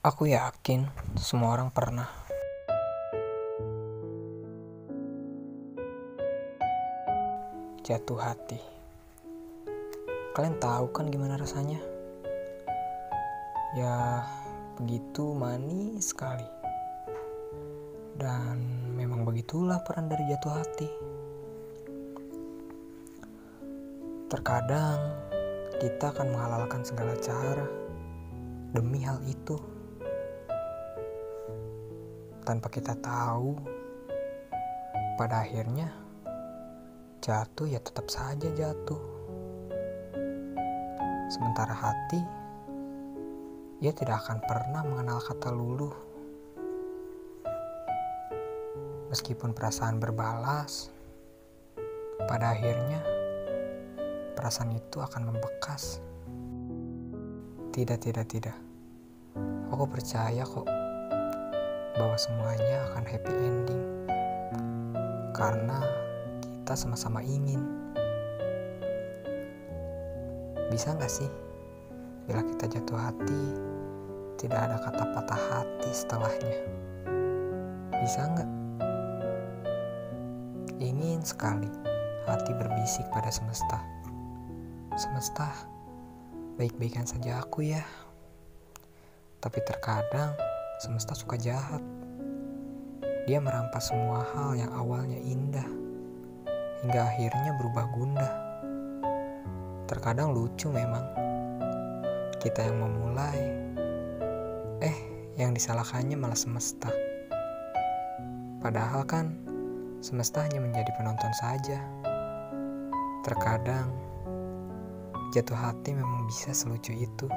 Aku yakin semua orang pernah. Jatuh hati. Kalian tahu kan gimana rasanya? Ya, begitu manis sekali. Dan memang begitulah peran dari jatuh hati. Terkadang kita akan menghalalkan segala cara demi hal itu. Tanpa kita tahu, pada akhirnya jatuh ya tetap saja jatuh. Sementara hati, ia tidak akan pernah mengenal kata luluh. Meskipun perasaan berbalas, pada akhirnya perasaan itu akan membekas. Tidak, tidak, tidak. Aku percaya kok bahwa semuanya akan happy ending. Karena kita sama-sama ingin. Bisa nggak sih bila kita jatuh hati tidak ada kata patah hati setelahnya? Bisa nggak? Ingin sekali hati berbisik pada semesta. Semesta, baik-baikan saja aku ya. Tapi terkadang semesta suka jahat. Dia merampas semua hal yang awalnya indah, hingga akhirnya berubah gundah. Terkadang lucu memang, kita yang memulai, eh yang disalahkannya malah semesta. Padahal kan semesta hanya menjadi penonton saja. Terkadang Jatuh hati memang bisa selucu itu.